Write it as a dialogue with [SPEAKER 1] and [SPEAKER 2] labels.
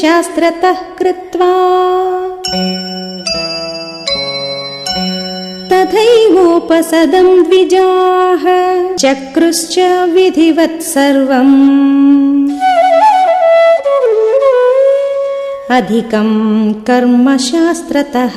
[SPEAKER 1] शास्त्रतः कृत्वा तथैवोपसदम् द्विजाः चक्रुश्च विधिवत् सर्वम्। अधिकम् कर्म शास्त्रतः